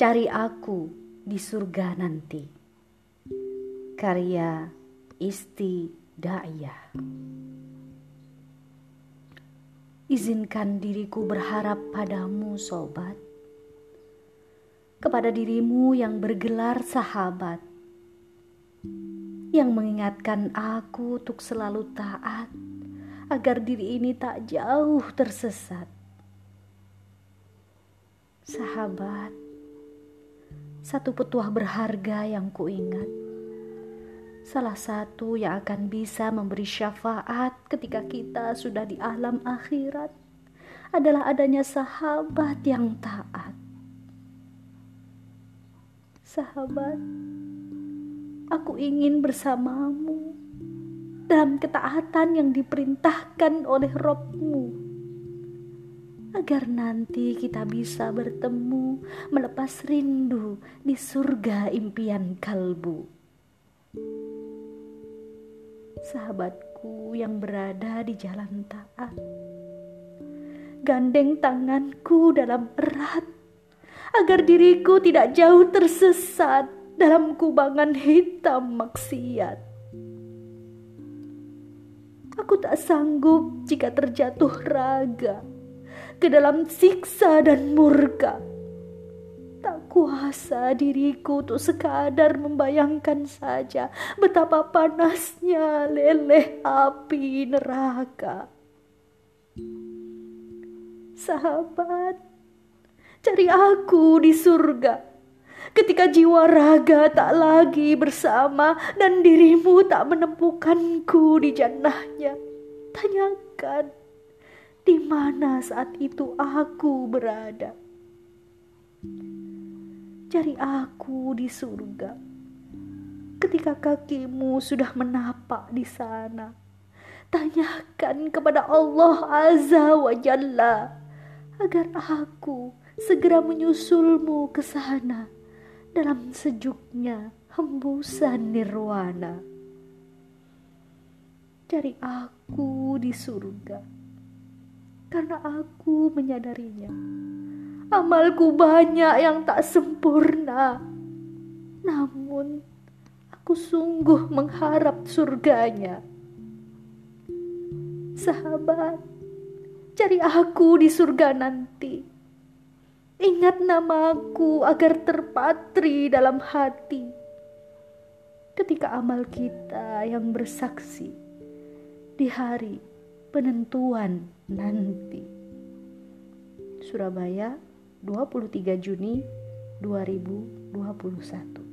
Cari aku di surga nanti. Karya Isti Da'iyah. Izinkan diriku berharap padamu, sobat. Kepada dirimu yang bergelar sahabat. Yang mengingatkan aku untuk selalu taat agar diri ini tak jauh tersesat. Sahabat, satu petuah berharga yang kuingat. Salah satu yang akan bisa memberi syafaat ketika kita sudah di alam akhirat adalah adanya sahabat yang taat. Sahabat, aku ingin bersamamu dalam ketaatan yang diperintahkan oleh Robmu agar nanti kita bisa bertemu melepas rindu di surga impian kalbu. Sahabatku yang berada di jalan taat, gandeng tanganku dalam erat agar diriku tidak jauh tersesat dalam kubangan hitam maksiat. Aku tak sanggup jika terjatuh raga ke dalam siksa dan murka. Tak kuasa diriku untuk sekadar membayangkan saja betapa panasnya leleh api neraka. Sahabat, cari aku di surga ketika jiwa raga tak lagi bersama dan dirimu tak menemukanku di jannahnya. Tanyakan di mana saat itu aku berada. Cari aku di surga. Ketika kakimu sudah menapak di sana, tanyakan kepada Allah Azza wa Jalla agar aku segera menyusulmu ke sana dalam sejuknya hembusan nirwana. Cari aku di surga karena aku menyadarinya. Amalku banyak yang tak sempurna, namun aku sungguh mengharap surganya. Sahabat, cari aku di surga nanti. Ingat namaku agar terpatri dalam hati. Ketika amal kita yang bersaksi di hari penentuan nanti. Surabaya, 23 Juni 2021.